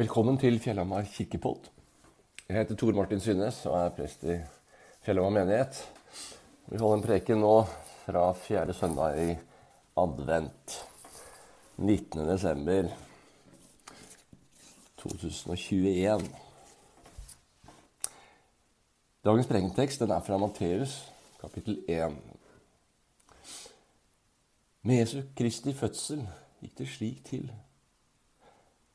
Velkommen til Fjellhamar kirkepodd. Jeg heter Tor Martin Synnes og er prest i Fjellhamar menighet. Vi holder en preken nå fra fjerde søndag i advent. 19. desember 2021. Dagens prekentekst er fra Matteus kapittel 1. Med Jesu Kristi fødsel gikk det slik til.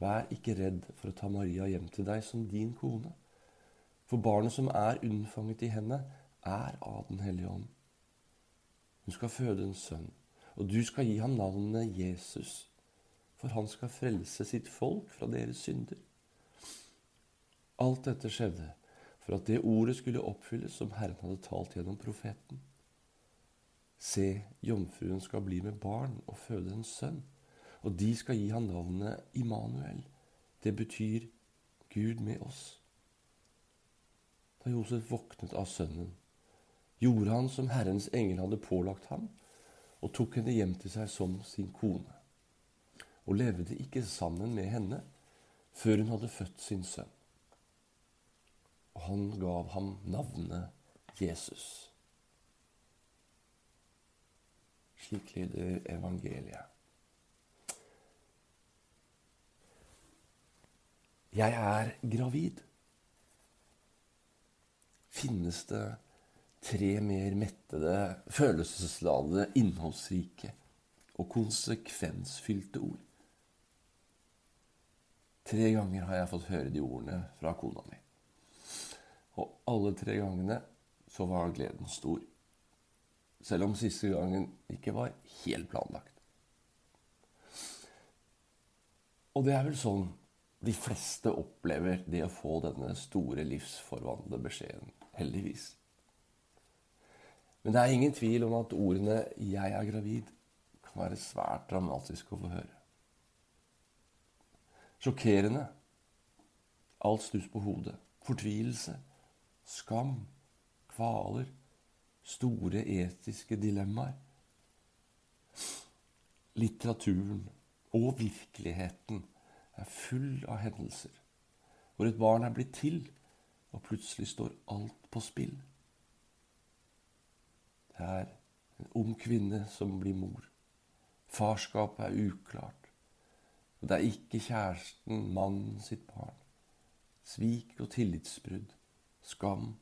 Vær ikke redd for å ta Maria hjem til deg som din kone. For barnet som er unnfanget i henne, er av Den hellige ånd. Hun skal føde en sønn, og du skal gi ham navnet Jesus, for han skal frelse sitt folk fra deres synder. Alt dette skjedde for at det ordet skulle oppfylles som Herren hadde talt gjennom profeten. Se, jomfruen skal bli med barn og føde en sønn og de skal gi han navnet Immanuel. Det betyr Gud med oss. Da Josef våknet av sønnen, gjorde han som Herrens engel hadde pålagt ham, og tok henne hjem til seg som sin kone, og levde ikke sammen med henne før hun hadde født sin sønn. Og han gav ham navnet Jesus. Slik lyder evangeliet. Jeg er gravid. Finnes det tre mer mettede, følelsesladede, innholdsrike og konsekvensfylte ord? Tre ganger har jeg fått høre de ordene fra kona mi. Og alle tre gangene så var gleden stor. Selv om siste gangen ikke var helt planlagt. Og det er vel sånn de fleste opplever det å få denne store livsforvandlende beskjeden. Heldigvis. Men det er ingen tvil om at ordene 'jeg er gravid' kan være svært dramatiske å få høre. Sjokkerende. Alt stuss på hodet. Fortvilelse. Skam. Kvaler. Store etiske dilemmaer. Litteraturen og virkeligheten er full av hendelser hvor et barn er blitt til, og plutselig står alt på spill. Det er en ung kvinne som blir mor. Farskapet er uklart. Og det er ikke kjæresten, mannen sitt barn. Svik og tillitsbrudd, skam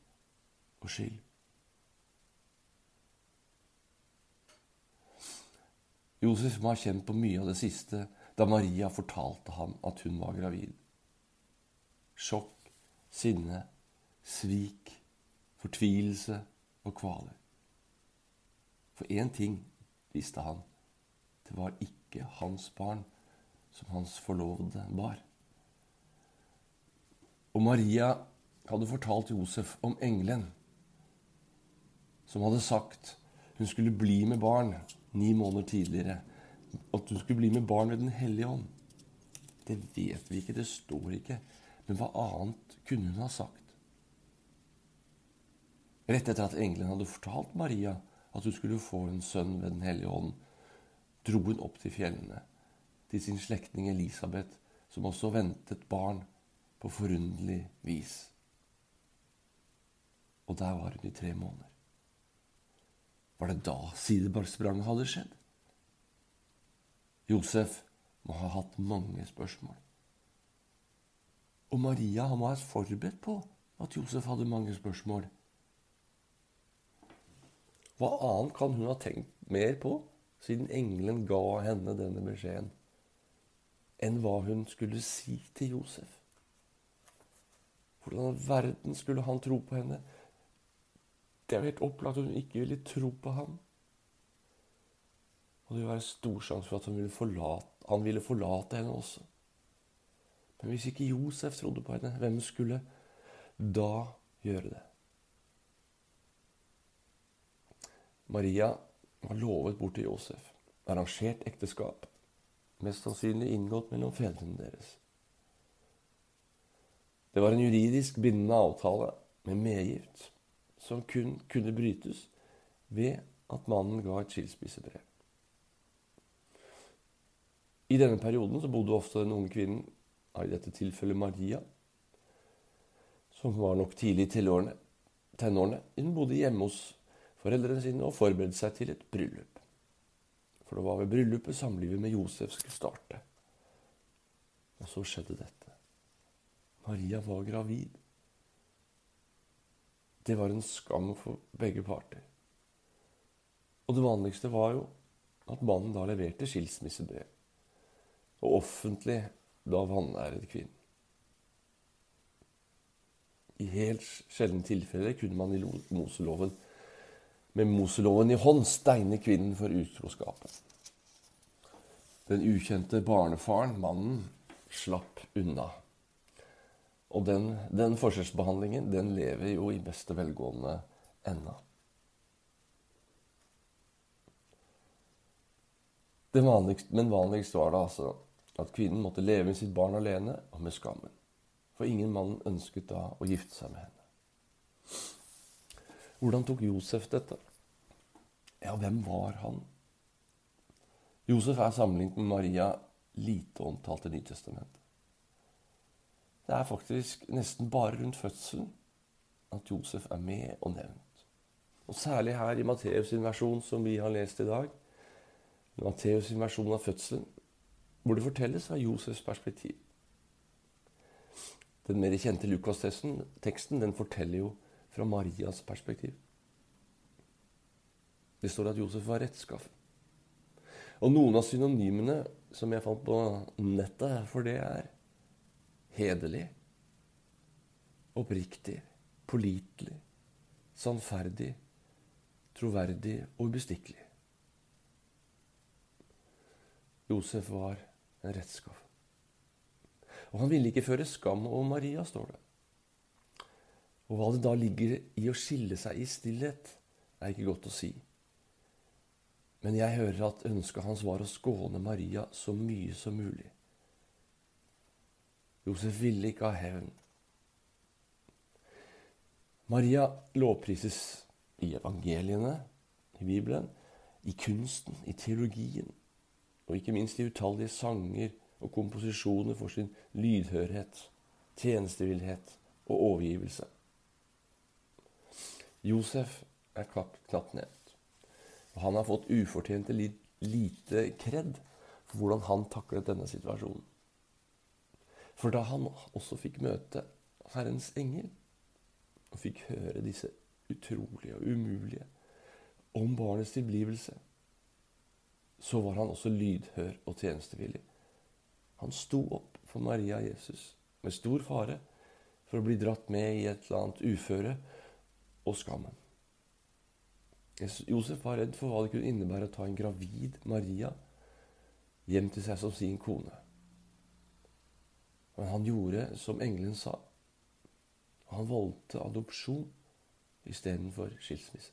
og skyld. Josef må ha kjent på mye av det siste da Maria fortalte ham at hun var gravid. Sjokk, sinne, svik, fortvilelse og kvaler. For én ting visste han. Det var ikke hans barn som hans forlovede bar. Og Maria hadde fortalt Josef om engelen som hadde sagt hun skulle bli med barn ni måneder tidligere at du skulle bli med barn ved Den hellige ånd. Det vet vi ikke, det står ikke. Men hva annet kunne hun ha sagt? Rett etter at engelen hadde fortalt Maria at hun skulle få en sønn ved Den hellige ånd, dro hun opp til fjellene, til sin slektning Elisabeth, som også ventet barn på forunderlig vis. Og der var hun i tre måneder. Var det da sidespranget hadde skjedd? Josef må ha hatt mange spørsmål. Og Maria må ha forberedt på at Josef hadde mange spørsmål. Hva annet kan hun ha tenkt mer på, siden engelen ga henne denne beskjeden, enn hva hun skulle si til Josef? Hvordan i verden skulle han tro på henne? Det er jo helt opplagt at hun ikke ville tro på ham. Og det ville være stor sjanse for at han ville, forlate, han ville forlate henne også. Men hvis ikke Josef trodde på henne, hvem skulle da gjøre det? Maria var lovet bort til Josef. Arrangert ekteskap. Mest sannsynlig inngått mellom fedrene deres. Det var en juridisk bindende avtale med medgift som kun kunne brytes ved at mannen ga et skilsmissebrev. I denne perioden så bodde ofte den unge kvinnen, i dette tilfellet Maria, som var nok tidlig i tenårene, hun bodde hjemme hos foreldrene sine og forberedte seg til et bryllup. For det var ved bryllupet samlivet med Josef skulle starte. Og så skjedde dette. Maria var gravid. Det var en skam for begge parter. Og det vanligste var jo at mannen da leverte skilsmissebrev. Og offentlig da vanæret kvinnen. I helt sjeldne tilfeller kunne man i Moseloven med Moseloven i hånd steine kvinnen for utroskapet. Den ukjente barnefaren, mannen, slapp unna. Og den, den forskjellsbehandlingen den lever jo i beste velgående ennå. Men vanligst var det altså at kvinnen måtte leve med sitt barn alene og med skammen. For ingen mann ønsket da å gifte seg med henne. Hvordan tok Josef dette? Ja, hvem var han? Josef er sammenlignet med Maria lite omtalt i Nytestamentet. Det er faktisk nesten bare rundt fødselen at Josef er med og nevnt. Og Særlig her i Matteus' versjon, som vi har lest i dag, Matteus' versjon av fødselen, hvor det fortelles fra Josefs perspektiv. Den mer kjente Lukas-teksten den forteller jo fra Marias perspektiv. Det står at Josef var rettskaffen. Og noen av synonymene som jeg fant på nettet for det, er hederlig, oppriktig, pålitelig, sannferdig, troverdig og ubestikkelig. Josef var en rettskaff. Og han ville ikke føre skam over Maria, står det. Og hva det da ligger i å skille seg i stillhet, er ikke godt å si. Men jeg hører at ønsket hans var å skåne Maria så mye som mulig. Josef ville ikke ha hevn. Maria lovprises i evangeliene, i Bibelen, i kunsten, i teologien, og ikke minst i utallige sanger og komposisjoner for sin lydhørhet, tjenestevillighet og overgivelse. Josef er knapt nevnt, og han har fått ufortjente lite kred for hvordan han taklet denne situasjonen. For da han også fikk møte Herrens engel og fikk høre disse utrolige og umulige om barnets tilblivelse, så var han også lydhør og tjenestevillig. Han sto opp for Maria Jesus med stor fare for å bli dratt med i et eller annet uføre og skammen. Josef var redd for hva det kunne innebære å ta en gravid Maria hjem til seg som sin kone. Men han gjorde som engelen sa. Han valgte adopsjon istedenfor skilsmisse.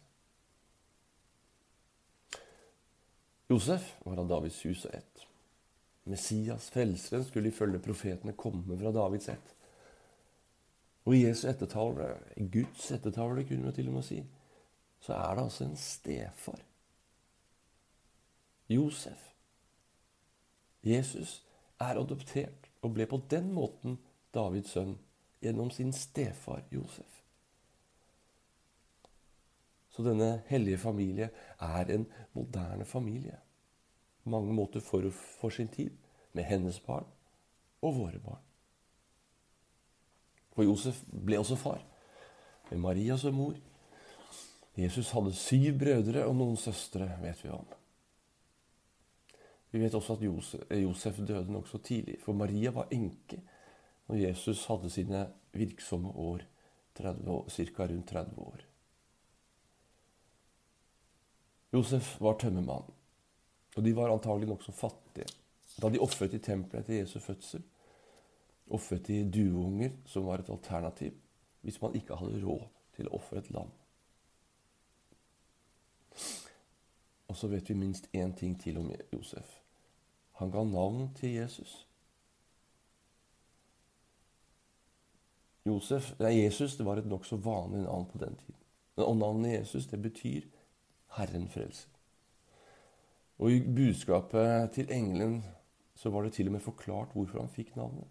Josef var av Davids hus og ett. Messias, frelseren, skulle ifølge profetene komme fra Davids ett. Og Jesu ettertavle, Guds ettertavle, kunne vi til og med si, så er det altså en stefar. Josef. Jesus er adoptert og ble på den måten Davids sønn gjennom sin stefar Josef. Så denne hellige familie er en moderne familie. På mange måter for, for sin tid. Med hennes barn og våre barn. For Josef ble også far, med Maria som mor. Jesus hadde syv brødre og noen søstre, vet vi om. Vi vet også at Josef døde nokså tidlig, for Maria var enke når Jesus hadde sine virksomme år, ca. rundt 30 år. Josef var tømmermann, og de var antagelig nokså fattige da de ofret i tempelet etter Jesu fødsel. Ofret de dueunger, som var et alternativ hvis man ikke hadde råd til å ofre et lam. Og så vet vi minst én ting til om Josef. Han ga navn til Jesus. Josef, nei, Jesus det var et nokså vanlig navn på den tiden. Og navnet Jesus det betyr 'Herren frelser'. Og I budskapet til engelen så var det til og med forklart hvorfor han fikk navnet.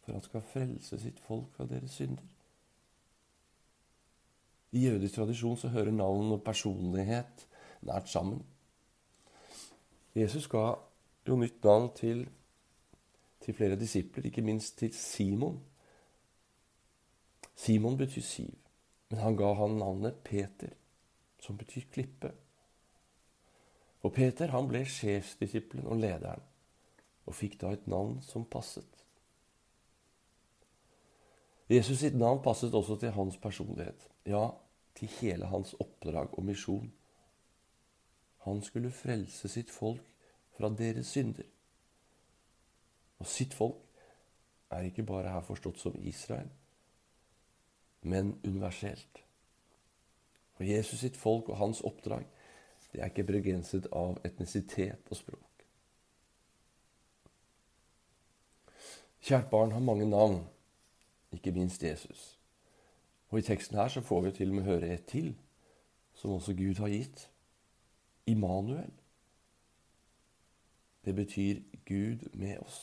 For han skal frelse sitt folk fra deres synder. I jødisk tradisjon så hører navn og personlighet nært sammen. Jesus ga jo nytt navn til, til flere disipler, ikke minst til Simon. Simon betyr siv, men han ga han navnet Peter, som betyr klippe. Og Peter han ble sjefsdisippelen og lederen, og fikk da et navn som passet. Jesus sitt navn passet også til hans personlighet. Ja, til hele hans oppdrag og misjon. Han skulle frelse sitt folk fra deres synder. Og sitt folk er ikke bare her forstått som Israel, men universelt. For Jesus sitt folk og hans oppdrag det er ikke begrenset av etnisitet og språk. Kjært barn har mange navn, ikke minst Jesus. Og I teksten her så får vi til og med høre et til, som også Gud har gitt. Immanuel. Det betyr Gud med oss.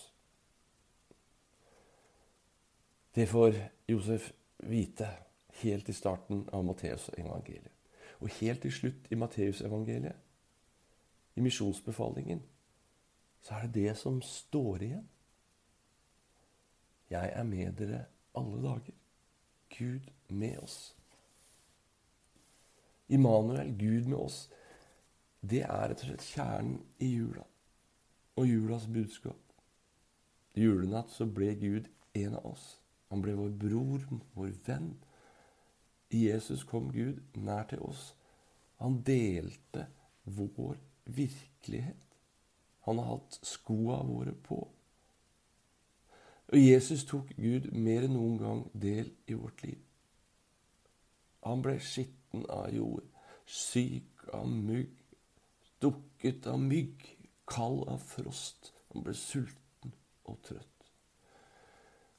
Det får Josef vite helt i starten av Matteusevangeliet. Og helt til slutt i Matteusevangeliet, i misjonsbefalingen, så er det det som står igjen. Jeg er med dere alle dager. Gud med oss. Immanuel, Gud med oss, det er rett og slett kjernen i jula og julas budskap. I julenatt så ble Gud en av oss. Han ble vår bror, vår venn. I Jesus kom Gud nær til oss. Han delte vår virkelighet. Han har hatt skoa våre på. Og Jesus tok Gud mer enn noen gang del i vårt liv. Han ble skitten av jord, syk av mygg, dukket av mygg, kald av frost. Han ble sulten og trøtt.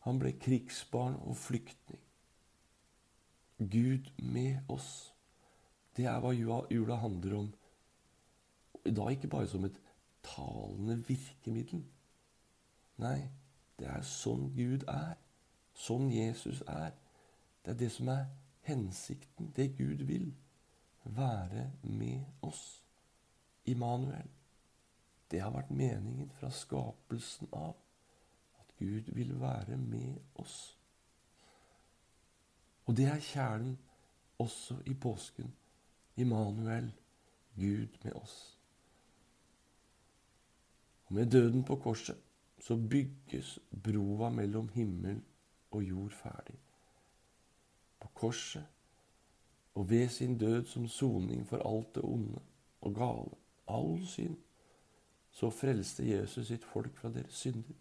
Han ble krigsbarn og flyktning. Gud med oss. Det er hva jula handler om. Da ikke bare som et talende virkemiddel. Nei, det er sånn Gud er. Sånn Jesus er. Det er det som er hensikten, det Gud vil. Være med oss. Immanuel. Det har vært meningen fra skapelsen av. At Gud vil være med oss. Og det er kjernen også i påsken. Immanuel, Gud med oss. Og med døden på korset så bygges broa mellom himmel og jord ferdig. På korset og ved sin død som soning for alt det onde og gale, all synd, så frelste Jesus sitt folk fra deres synder.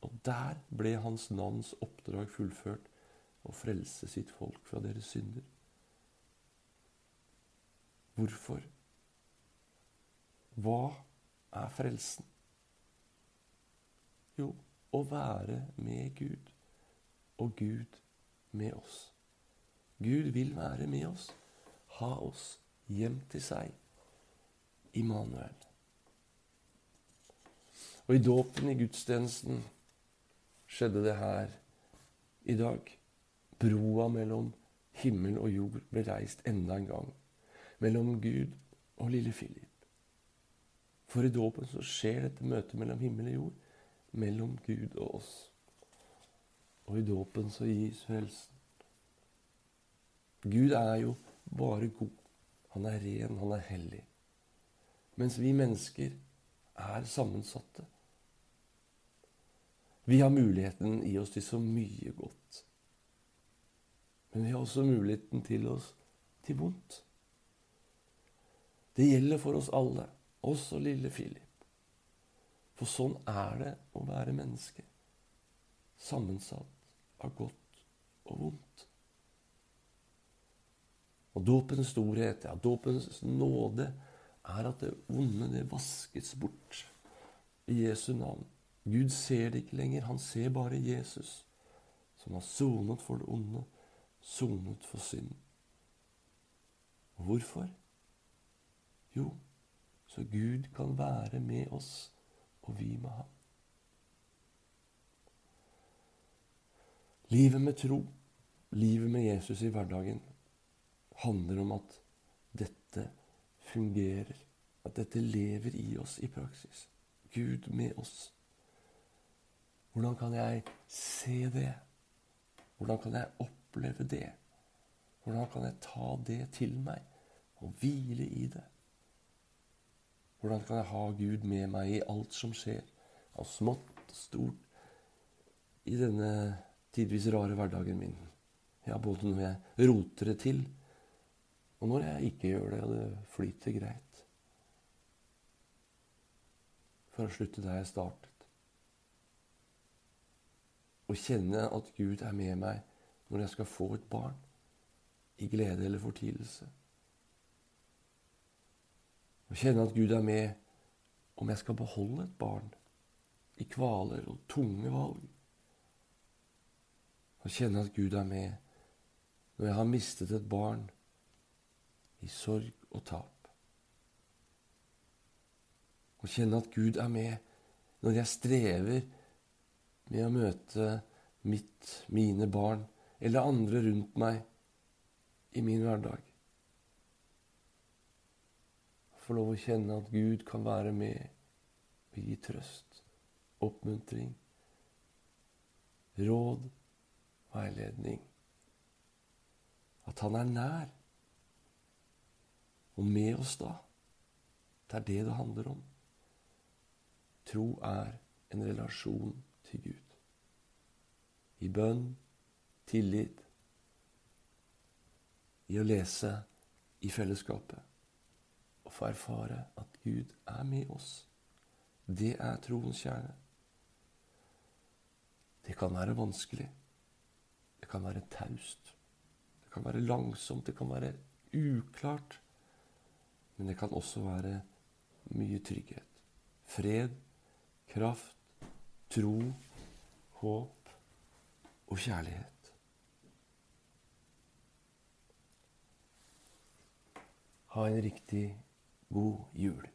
Og der ble hans navns oppdrag fullført å frelse sitt folk fra deres synder. Hvorfor? Hva er frelsen? Jo, å være med Gud, og Gud med oss. Gud vil være med oss, ha oss hjem til seg. Immanuel. Og i dåpen, i gudstjenesten, skjedde det her i dag. Broa mellom himmel og jord ble reist enda en gang. Mellom Gud og lille Philip. For i dåpen så skjer dette møtet mellom himmel og jord mellom Gud og oss. Og i dåpen så gis frelsen. Gud er jo bare god. Han er ren, han er hellig. Mens vi mennesker er sammensatte. Vi har muligheten i oss til så mye godt. Men vi har også muligheten til oss til vondt. Det gjelder for oss alle, også lille Philip. For sånn er det å være menneske. sammensatt av godt og vondt. Og dåpens storhet, ja, dåpens nåde, er at det onde, det vaskes bort i Jesu navn. Gud ser det ikke lenger. Han ser bare Jesus, som har sonet for det onde, sonet for synd. Hvorfor? Jo, så Gud kan være med oss, og vi med ham. Livet med tro, livet med Jesus i hverdagen, handler om at dette fungerer. At dette lever i oss i praksis. Gud med oss. Hvordan kan jeg se det? Hvordan kan jeg oppleve det? Hvordan kan jeg ta det til meg og hvile i det? Hvordan kan jeg ha Gud med meg i alt som skjer, av smått og stort, i denne tidvis rare hverdagen min? Ja, både når jeg roter det til, og når jeg ikke gjør det, og det flyter greit. For å slutte der jeg startet. Å kjenne at Gud er med meg når jeg skal få et barn, i glede eller fortvilelse. Å kjenne at Gud er med om jeg skal beholde et barn, i kvaler og tunge valg. Å kjenne at Gud er med når jeg har mistet et barn i sorg og tap. Å kjenne at Gud er med når jeg strever med å møte mitt, mine barn eller andre rundt meg i min hverdag. Få lov å kjenne at Gud kan være med og gi trøst, oppmuntring, råd, veiledning. At han er nær og med oss da. Det er det det handler om. Tro er en relasjon til Gud. I bønn, tillit, i å lese i fellesskapet og få erfare at Gud er med oss. Det er troens kjerne. Det kan være vanskelig. Det kan være taust. Det kan være langsomt. Det kan være uklart. Men det kan også være mye trygghet. Fred, kraft, tro, håp og kjærlighet. Ha en riktig god jul.